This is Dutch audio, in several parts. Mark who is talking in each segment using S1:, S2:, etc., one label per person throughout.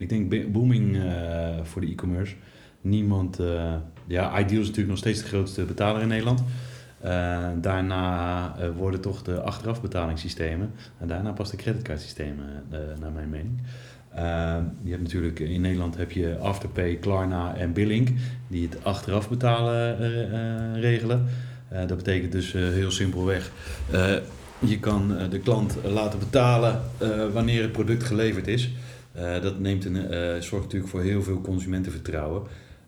S1: ik denk booming uh, voor de e-commerce. Niemand, uh, ja, Ideal is natuurlijk nog steeds de grootste betaler in Nederland. Uh, daarna worden toch de achterafbetalingssystemen en daarna pas de creditcardsystemen, naar mijn mening. je hebt natuurlijk in Nederland heb je Afterpay, Klarna en Billink die het achteraf betalen regelen. dat betekent dus heel simpelweg je kan de klant laten betalen wanneer het product geleverd is. Uh, dat neemt een, uh, zorgt natuurlijk voor heel veel consumentenvertrouwen.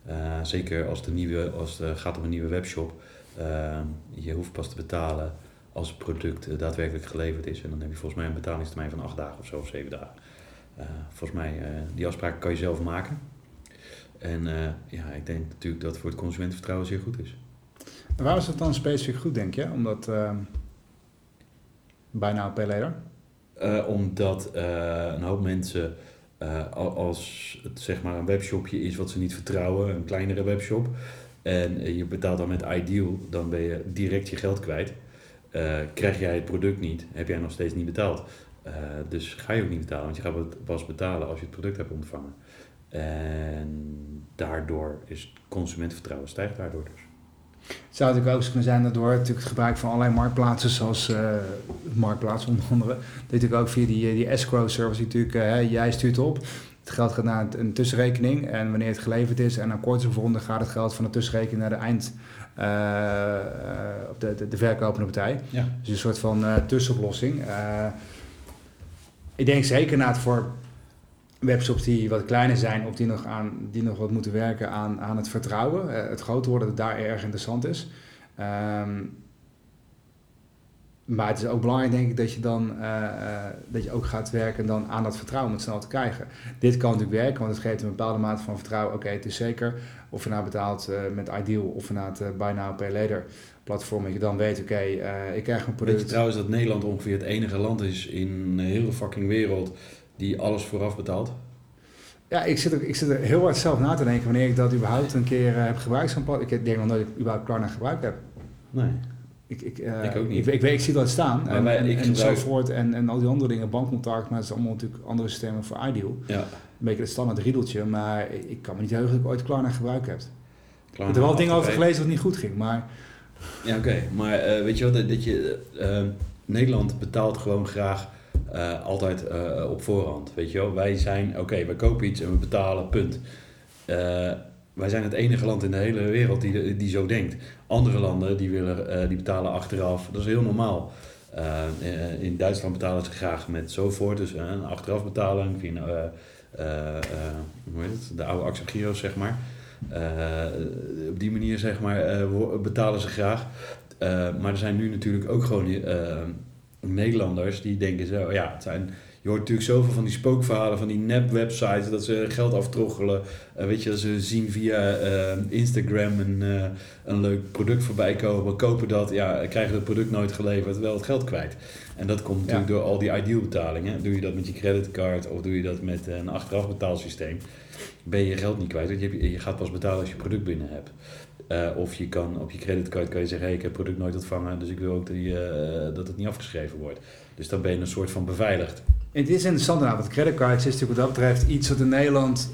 S1: Uh, zeker als, de nieuwe, als het gaat om een nieuwe webshop. je hoeft pas te betalen als het product daadwerkelijk geleverd is. En dan heb je volgens mij een betalingstermijn van acht dagen of zo, of zeven dagen. volgens mij, die afspraak kan je zelf maken. En ja, ik denk natuurlijk dat het voor het consumentenvertrouwen zeer goed is.
S2: En waar is het dan specifiek goed, denk je? Omdat bijna pay later?
S1: omdat een hoop mensen uh, als het zeg maar een webshopje is wat ze niet vertrouwen, een kleinere webshop, en je betaalt dan met Ideal, dan ben je direct je geld kwijt. Uh, krijg jij het product niet, heb jij nog steeds niet betaald. Dus ga je ook niet betalen, want je gaat pas betalen als je het product hebt ontvangen. En daardoor is consumentenvertrouwen stijgt daardoor dus.
S2: Het zou natuurlijk ook kunnen zijn dat door natuurlijk het gebruik van allerlei marktplaatsen, zoals uh, Marktplaats onder andere, natuurlijk ook via die, die escrow service natuurlijk, uh, jij stuurt op, het geld gaat naar een tussenrekening en wanneer het geleverd is en akkoord is gevonden, gaat het geld van de tussenrekening naar de eind, uh, op de, de, de, verkopende partij. Ja. Dus een soort van tussenoplossing. ik denk zeker na het voor webshops die wat kleiner zijn, of die nog, aan, die nog wat moeten werken aan, aan het vertrouwen, uh, het groter worden, dat daar erg interessant is. Um, maar het is ook belangrijk, denk ik, dat je dan uh, uh, dat je ook gaat werken dan aan dat vertrouwen om het snel te krijgen. Dit kan natuurlijk werken, want het geeft een bepaalde mate van vertrouwen. Oké, okay, het is zeker. Of je nou betaalt met Ideal of naar het Buy Now Pay Later platform, dat je dan weet, oké, okay, ik krijg een product.
S1: Weet je trouwens dat Nederland ongeveer het enige land is in de hele fucking wereld die alles vooraf betaalt?
S2: Ja, ik zit, er, ik zit er heel hard zelf na te denken wanneer ik dat überhaupt een keer uh, heb gebruikt. Zo'n pad. Ik denk nog nooit dat ik überhaupt Klarna gebruikt heb.
S1: Nee.
S2: Ik, ik, uh, ik ook niet. Ik, ik, weet, ik zie dat staan. en, wij, en, en gebruik... en, en al die andere dingen, bankcontact, maar het is allemaal natuurlijk andere systemen voor Ideal. Ja. Een beetje het standaard riedeltje, maar ik kan me niet heugen dat ik ooit Klarna gebruikt heb. Klarna ik heb wel dingen over gelezen wat niet goed ging, maar...
S1: Ja, oké. Okay. Maar uh, weet je wel, dat, dat je... Nederland betaalt gewoon graag uh, altijd uh, op voorhand. Weet je wel, wij zijn, oké, we kopen iets en we betalen, punt. Uh, wij zijn het enige land in de hele wereld die, die zo denkt. Andere landen die, willen, die betalen achteraf, dat is heel normaal. in Duitsland betalen ze graag met zo voort, dus een achterafbetaling via hoe heet de oude Axel zeg maar. op die manier zeg maar, betalen ze graag. maar er zijn nu natuurlijk ook gewoon Nederlanders die denken zo, ja, het zijn, je hoort natuurlijk zoveel van die spookverhalen van die nep-websites dat ze geld aftroggelen. Uh, weet je, ze zien via uh, Instagram een, uh, een leuk product voorbij komen, kopen dat, ja, krijgen het product nooit geleverd, wel het geld kwijt. En dat komt natuurlijk door al die ideal betalingen. Doe je dat met je creditcard of doe je dat met een achteraf betaalsysteem, ben je je geld niet kwijt. Want je, je gaat pas betalen als je product binnen hebt. Uh, of je kan op je creditcard kan je zeggen, hey, ik heb het product nooit ontvangen, dus ik wil ook die, uh, dat het niet afgeschreven wordt. Dus dan ben je een soort van beveiligd.
S2: Het is interessant inderdaad, want creditcards is natuurlijk wat dat betreft iets wat in Nederland...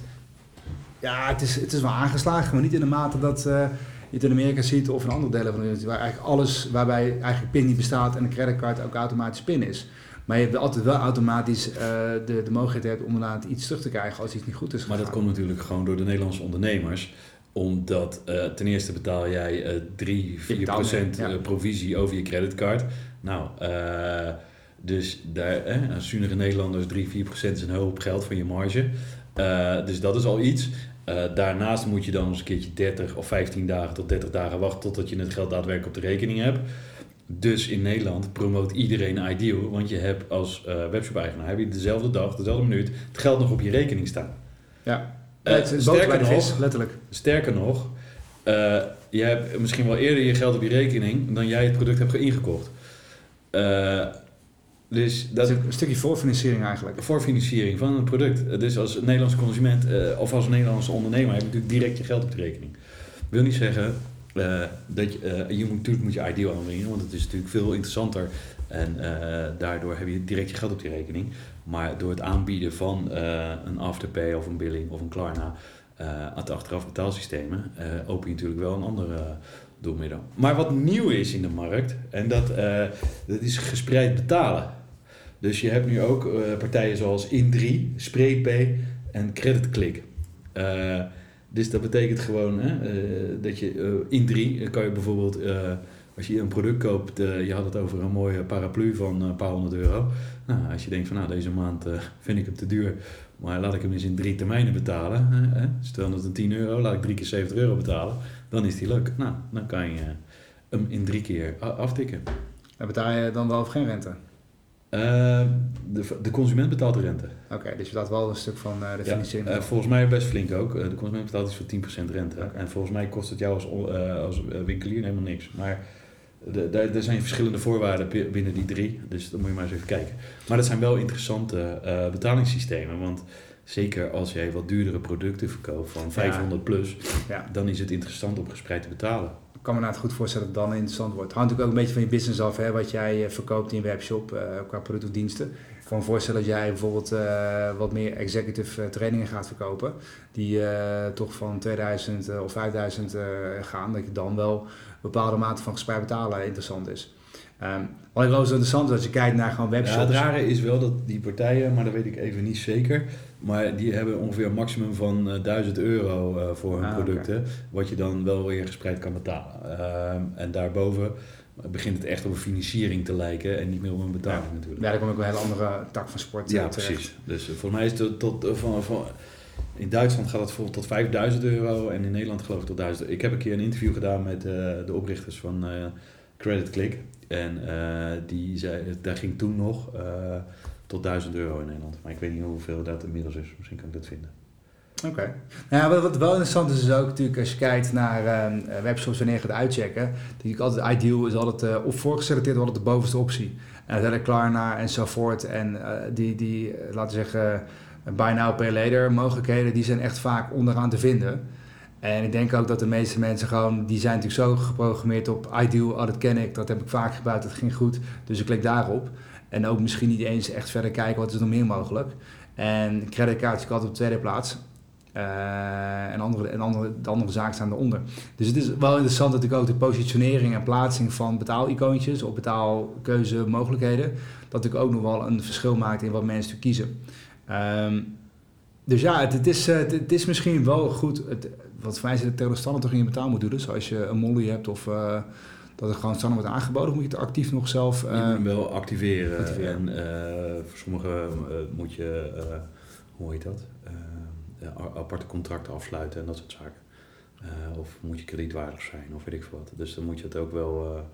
S2: Ja, het is, het is wel aangeslagen, maar niet in de mate dat uh, je het in Amerika ziet of in andere delen van de wereld. Waar eigenlijk alles, waarbij eigenlijk PIN niet bestaat en de creditcard ook automatisch PIN is. Maar je hebt altijd wel automatisch uh, de, de mogelijkheid om inderdaad iets terug te krijgen als iets niet goed is
S1: Maar dat komt natuurlijk gewoon door de Nederlandse ondernemers omdat uh, ten eerste betaal jij uh, 3, 4 procent ja. provisie over je creditcard. Nou, dus daar, eh, als zunige Nederlanders 3, 4 procent is een hoop geld van je marge. Uh, dus dat is al iets. Uh, daarnaast moet je dan eens een keertje 30 of 15 dagen tot 30 dagen wachten totdat je het geld daadwerkelijk op de rekening hebt. Dus in Nederland promoot iedereen Ideal, want je hebt als uh, webshop-eigenaar heb je dezelfde dag, dezelfde minuut het geld nog op je rekening staan.
S2: Ja, het is sterker nog, vis, letterlijk.
S1: Sterker nog, je hebt misschien wel eerder je geld op je rekening dan jij het product hebt ingekocht.
S2: Dus dat is een stukje voorfinanciering eigenlijk.
S1: Voorfinanciering van een product. Dus als Nederlandse consument uh, of als Nederlandse ondernemer heb je natuurlijk direct je geld op de rekening. wil niet zeggen uh, dat je, uh, je moet, natuurlijk moet je ideal aanbrengen, want het is natuurlijk veel interessanter en daardoor heb je direct je geld op die rekening. Maar door het aanbieden van een afterpay of een billing of een Klarna, het achteraf betaalsystemen, open je natuurlijk wel een andere doelmiddel. Maar wat nieuw is in de markt, en dat, dat is gespreid betalen. Dus je hebt nu ook uh, partijen zoals In3, SpreekPay en CreditClick. Uh, dus dat betekent gewoon hè, uh, dat je In3 kan je bijvoorbeeld, als je een product koopt, je had het over een mooie paraplu van een paar honderd euro. Nou, als je denkt van nou deze maand vind ik hem te duur, maar laat ik hem eens in drie termijnen betalen. Hè, stel dat het 10 euro, laat ik drie keer 70 euro betalen. Dan is die leuk. Nou, dan kan je hem in drie keer aftikken.
S2: En betaal je dan wel of geen rente?
S1: Uh, de, de consument betaalt de rente.
S2: Oké, okay, dus je betaalt wel een stuk van uh, de financiering.
S1: Ja, uh, volgens mij best flink ook. de consument betaalt iets voor 10% rente. Okay. En volgens mij kost het jou als, als winkelier helemaal niks. Maar er zijn verschillende voorwaarden binnen die drie. Dus dan moet je maar eens even kijken. Maar dat zijn wel interessante betalingssystemen. Want zeker als jij wat duurdere producten verkoopt van 500 ja. plus, ja. dan is het interessant om gespreid te betalen
S2: ik kan me nou het goed voorstellen dat het dan interessant wordt. Het hangt natuurlijk ook een beetje van je business af, hè, wat jij uh, verkoopt in je webshop uh, qua product of diensten. Ik kan me voorstellen dat jij bijvoorbeeld uh, wat meer executive trainingen gaat verkopen, die toch van 2000 of 5000 gaan, dat je dan wel een bepaalde mate van gespreid betalen interessant is. Um, wat ik wel zo interessant is als je kijkt naar gewoon webshops. Ja,
S1: het rare is wel dat die partijen, maar dat weet ik even niet zeker, maar die hebben ongeveer een maximum van uh, eh, 1000 euro uh, voor hun ah, producten, okay. wat je dan wel weer gespreid kan betalen. Uh, en daarboven begint het echt op een financiering te lijken en niet meer op een betaling
S2: ja.
S1: natuurlijk.
S2: Ja, daar kom ik een hele andere tak van sport
S1: Ja, precies. Dus voor mij is het tot, van, van, in Duitsland gaat het bijvoorbeeld tot 5000 euro en in Nederland geloof ik tot 1000 Ik heb een keer een interview gedaan met de oprichters van Credit Click. En die zei, daar ging toen nog tot 1000 euro in Nederland. Maar ik weet niet hoeveel dat inmiddels is. Misschien kan ik dat vinden.
S2: Oké. Nou, wat, wat, wel interessant is, is ook natuurlijk als je kijkt naar uh, webshops wanneer je gaat uitchecken. ik altijd ideal is altijd uh, of voorgeselecteerd altijd de bovenste optie. En uiteindelijk Klarna enzovoort. En die, die laten we zeggen, buy now pay later mogelijkheden, die zijn echt vaak onderaan te vinden. En ik denk ook dat de meeste mensen gewoon, die zijn natuurlijk zo geprogrammeerd op ideal, oh, dat ken ik, dat heb ik vaak gebruikt, dat ging goed. Dus ik klik daarop. En ook misschien niet eens echt verder kijken wat is er nog meer mogelijk. En creditcard is altijd op de tweede plaats. Uh, en, andere, en andere, de andere zaken staan eronder. Dus het is wel interessant dat ik ook de positionering en plaatsing van betaalicoontjes of betaalkeuze mogelijkheden, dat ik ook nog wel een verschil maakt in wat mensen kiezen. Um, dus ja, het, het is, het, het, is misschien wel goed. Het, wat voor mij is het tegen de standaard toch in je betaalmodule. Zoals je een Molly hebt of uh, dat er gewoon standaard wordt aangeboden, moet je het actief nog zelf...
S1: Uh, je moet hem wel activeren. activeren. En uh, voor sommigen moet je, hoe heet dat, aparte contracten afsluiten en dat soort zaken. of moet je kredietwaardig zijn of weet ik veel wat. Dus dan moet je het ook wel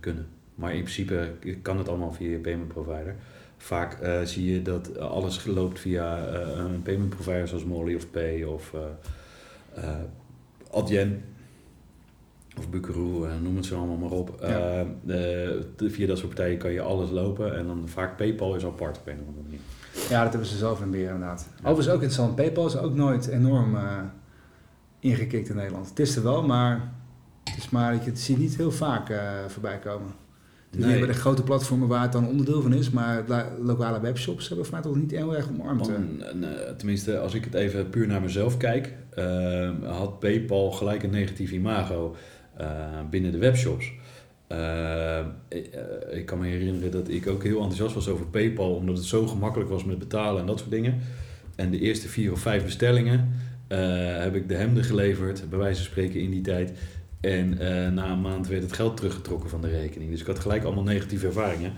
S1: kunnen. Maar in principe kan het allemaal via je payment provider. Vaak zie je dat alles loopt via een payment provider zoals Molly of Pay of Adyen of Buckaroo, uh, noem het zo allemaal maar op. Ja. Uh, via dat soort partijen kan je alles lopen en dan vaak PayPal is apart op een of andere manier.
S2: Ja, dat hebben ze zelf in beheer inderdaad. Ja. Overigens ook interessant, PayPal is ook nooit enorm uh, ingekikt in Nederland. Het is er wel, maar het is maar, je het zie niet heel vaak voorbij komen. Is
S1: Nee.
S2: niet bij de grote platformen waar het dan onderdeel van is, maar lokale webshops hebben mij toch niet heel erg omarmd. eh.
S1: Tenminste, als ik het even puur naar mezelf kijk, eh, had PayPal gelijk een negatief imago eh, binnen de webshops. Ik, kan me herinneren dat ik ook heel enthousiast was over PayPal, omdat het zo gemakkelijk was met betalen en dat soort dingen. En de eerste vier of vijf bestellingen heb ik de hemden geleverd, bij wijze van spreken in die tijd. En eh, na een maand werd het geld teruggetrokken van de rekening. Dus ik had gelijk allemaal negatieve ervaringen.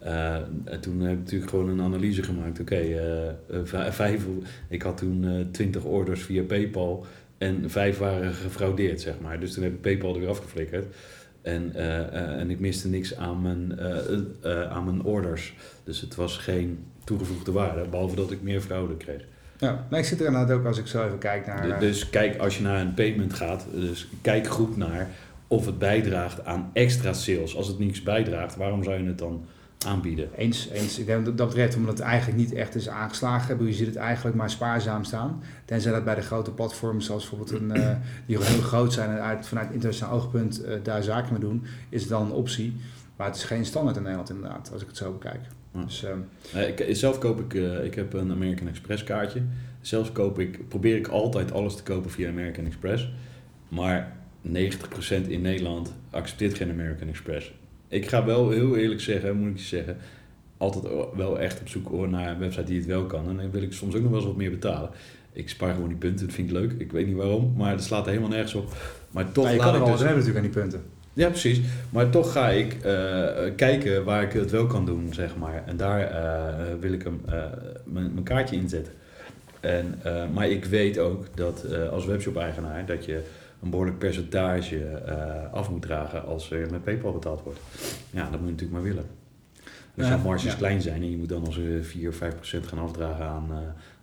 S1: Eh, en toen heb ik natuurlijk gewoon een analyse gemaakt. Oké, eh, vij- vijf, ik had toen 20 orders via PayPal en vijf waren gefraudeerd, zeg maar. Dus toen heb ik PayPal er weer afgeflikkerd. En, en ik miste niks aan mijn, aan mijn orders. Dus het was geen toegevoegde waarde, behalve dat ik meer fraude kreeg.
S2: Ja, maar ik zit er inderdaad ook als ik zo even kijk naar... Eh,
S1: Dus kijk, als je naar een payment gaat, dus kijk goed naar of het bijdraagt aan extra sales. Als het niets bijdraagt, waarom zou je het dan aanbieden?
S2: Eens, eens. Ik denk dat dat betreft, omdat het eigenlijk niet echt is aangeslagen. Je ziet het eigenlijk maar spaarzaam staan. Tenzij dat bij de grote platforms, zoals bijvoorbeeld een, eh, die heel groot zijn en uit, vanuit internationaal oogpunt eh, daar zaken mee doen, is het dan een optie. Maar het is geen standaard in Nederland inderdaad, als ik het zo bekijk.
S1: Ja.
S2: Dus, ehm,
S1: Eh, ik, zelf koop ik, eh, ik heb een American Express kaartje. Zelfs koop ik, probeer ik altijd alles te kopen via American Express. Maar 90% in Nederland accepteert geen American Express. Ik ga wel heel eerlijk zeggen, moet ik je zeggen, altijd wel echt op zoek naar een website die het wel kan. En dan wil ik soms ook nog wel eens wat meer betalen. Ik spaar gewoon die punten, dat vind ik leuk. Ik weet niet waarom, maar dat slaat er helemaal nergens op. Maar toch
S2: je
S1: laat
S2: kan er
S1: ik
S2: wel
S1: dus...
S2: hebben natuurlijk aan die punten.
S1: Ja, precies. Maar toch ga ik eh, kijken waar ik het wel kan doen, zeg maar. En daar eh, wil ik hem, eh, mijn, mijn kaartje inzetten. En, eh, maar ik weet ook dat eh, als webshop-eigenaar dat je een behoorlijk percentage eh, af moet dragen als er met PayPal betaald wordt. Ja, dat moet je natuurlijk maar willen. Dus als marges
S2: ja.
S1: klein zijn en je moet dan als 4 of 5 procent gaan afdragen aan, eh,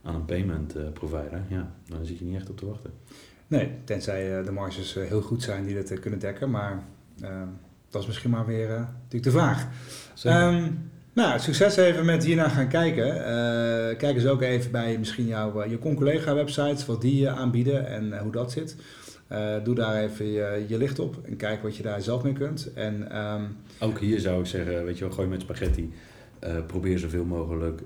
S1: aan een payment eh, provider, ja, dan zit je niet echt op te wachten.
S2: Nee, tenzij eh, de marges eh, heel goed zijn die dat eh, kunnen dekken. Maar dat is misschien maar weer eh, natuurlijk de vraag. Ehm, nou, succes even met hiernaar gaan kijken. Eh, kijk eens ook even bij misschien jouw, eh, je collega websites, wat die aanbieden en hoe dat zit. Doe daar even je, je licht op en kijk wat je daar zelf mee kunt. En ehm,
S1: Ook hier zou ik zeggen, weet je wel, gooi met spaghetti. Eh, probeer zoveel mogelijk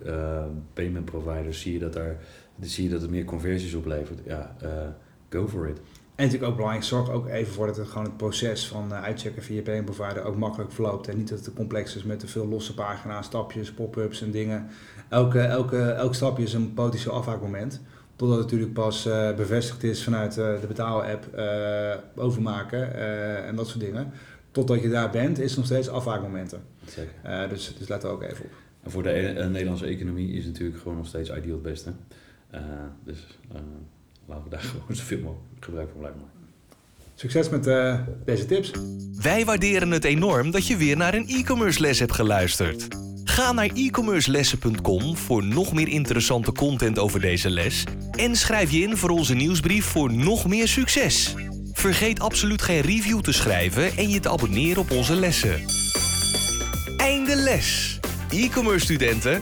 S1: payment providers. Zie je, dat er, zie je dat het meer conversies oplevert? Ja, go for it.
S2: En natuurlijk ook belangrijk, zorg ook even voor dat het gewoon het proces van eh, uitchecken via je provider ook makkelijk verloopt. En niet dat het te complex is met te veel losse pagina's, stapjes, pop-ups en dingen. Elke, elke, elk stapje is een potentieel afhaakmoment. Totdat het natuurlijk pas eh, bevestigd is vanuit eh, de betaal-app eh, overmaken en dat soort dingen. Totdat je daar bent, is nog steeds afhaakmomenten.
S1: Zeker.
S2: Dus, dus let er ook even op.
S1: En voor de Nederlandse economie is het natuurlijk gewoon nog steeds ideal het beste. Dus laten we daar gewoon zoveel mogelijk gebruik van blijven maken.
S2: Succes met eh, deze tips.
S3: Wij waarderen het enorm dat je weer naar een e-commerce les hebt geluisterd. Ga naar e-commercelessen.com voor nog meer interessante content over deze les en schrijf je in voor onze nieuwsbrief voor nog meer succes. Vergeet absoluut geen review te schrijven en je te abonneren op onze lessen. Einde les. E-commerce studenten,